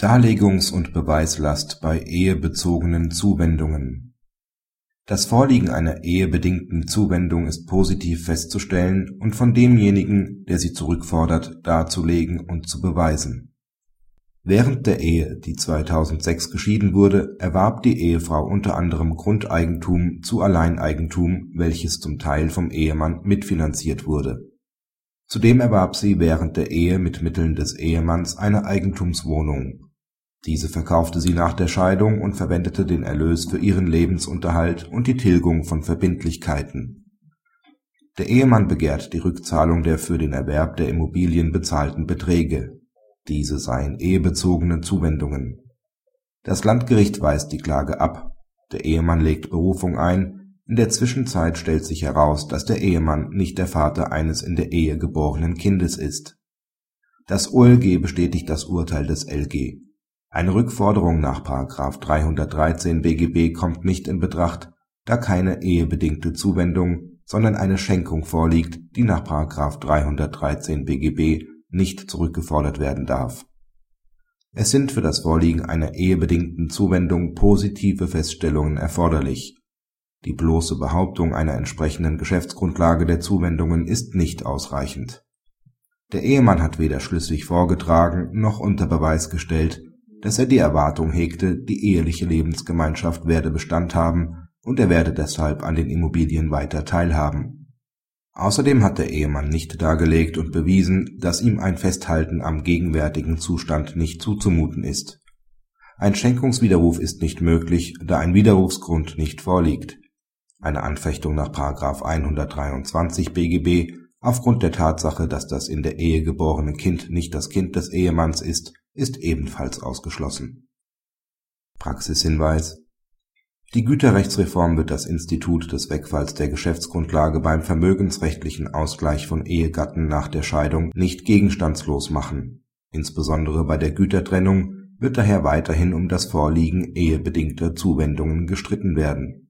Darlegungs und Beweislast bei ehebezogenen Zuwendungen Das Vorliegen einer ehebedingten Zuwendung ist positiv festzustellen und von demjenigen, der sie zurückfordert, darzulegen und zu beweisen. Während der Ehe, die 2006 geschieden wurde, erwarb die Ehefrau unter anderem Grundeigentum zu Alleineigentum, welches zum Teil vom Ehemann mitfinanziert wurde Zudem erwarb sie während der Ehe mit Mitteln des Ehemanns eine Eigentumswohnung. Diese verkaufte sie nach der Scheidung und verwendete den Erlös für ihren Lebensunterhalt und die Tilgung von Verbindlichkeiten. Der Ehemann begehrt die Rückzahlung der für den Erwerb der Immobilien bezahlten Beträge. Diese seien ehebezogene Zuwendungen. Das Landgericht weist die Klage ab. Der Ehemann legt Berufung ein in der Zwischenzeit stellt sich heraus, dass der Ehemann nicht der Vater eines in der Ehe geborenen Kindes ist. Das OLG bestätigt das Urteil des LG. Eine Rückforderung nach § 313 BGB kommt nicht in Betracht, da keine ehebedingte Zuwendung, sondern eine Schenkung vorliegt, die nach § 313 BGB nicht zurückgefordert werden darf. Es sind für das Vorliegen einer ehebedingten Zuwendung positive Feststellungen erforderlich die bloße Behauptung einer entsprechenden Geschäftsgrundlage der Zuwendungen ist nicht ausreichend. Der Ehemann hat weder schlüssig vorgetragen noch unter Beweis gestellt, dass er die Erwartung hegte, die eheliche Lebensgemeinschaft werde Bestand haben und er werde deshalb an den Immobilien weiter teilhaben. Außerdem hat der Ehemann nicht dargelegt und bewiesen, dass ihm ein Festhalten am gegenwärtigen Zustand nicht zuzumuten ist. Ein Schenkungswiderruf ist nicht möglich, da ein Widerrufsgrund nicht vorliegt eine Anfechtung nach § 123 BGB aufgrund der Tatsache, dass das in der Ehe geborene Kind nicht das Kind des Ehemanns ist, ist ebenfalls ausgeschlossen. Praxishinweis Die Güterrechtsreform wird das Institut des Wegfalls der Geschäftsgrundlage beim vermögensrechtlichen Ausgleich von Ehegatten nach der Scheidung nicht gegenstandslos machen. Insbesondere bei der Gütertrennung wird daher weiterhin um das Vorliegen ehebedingter Zuwendungen gestritten werden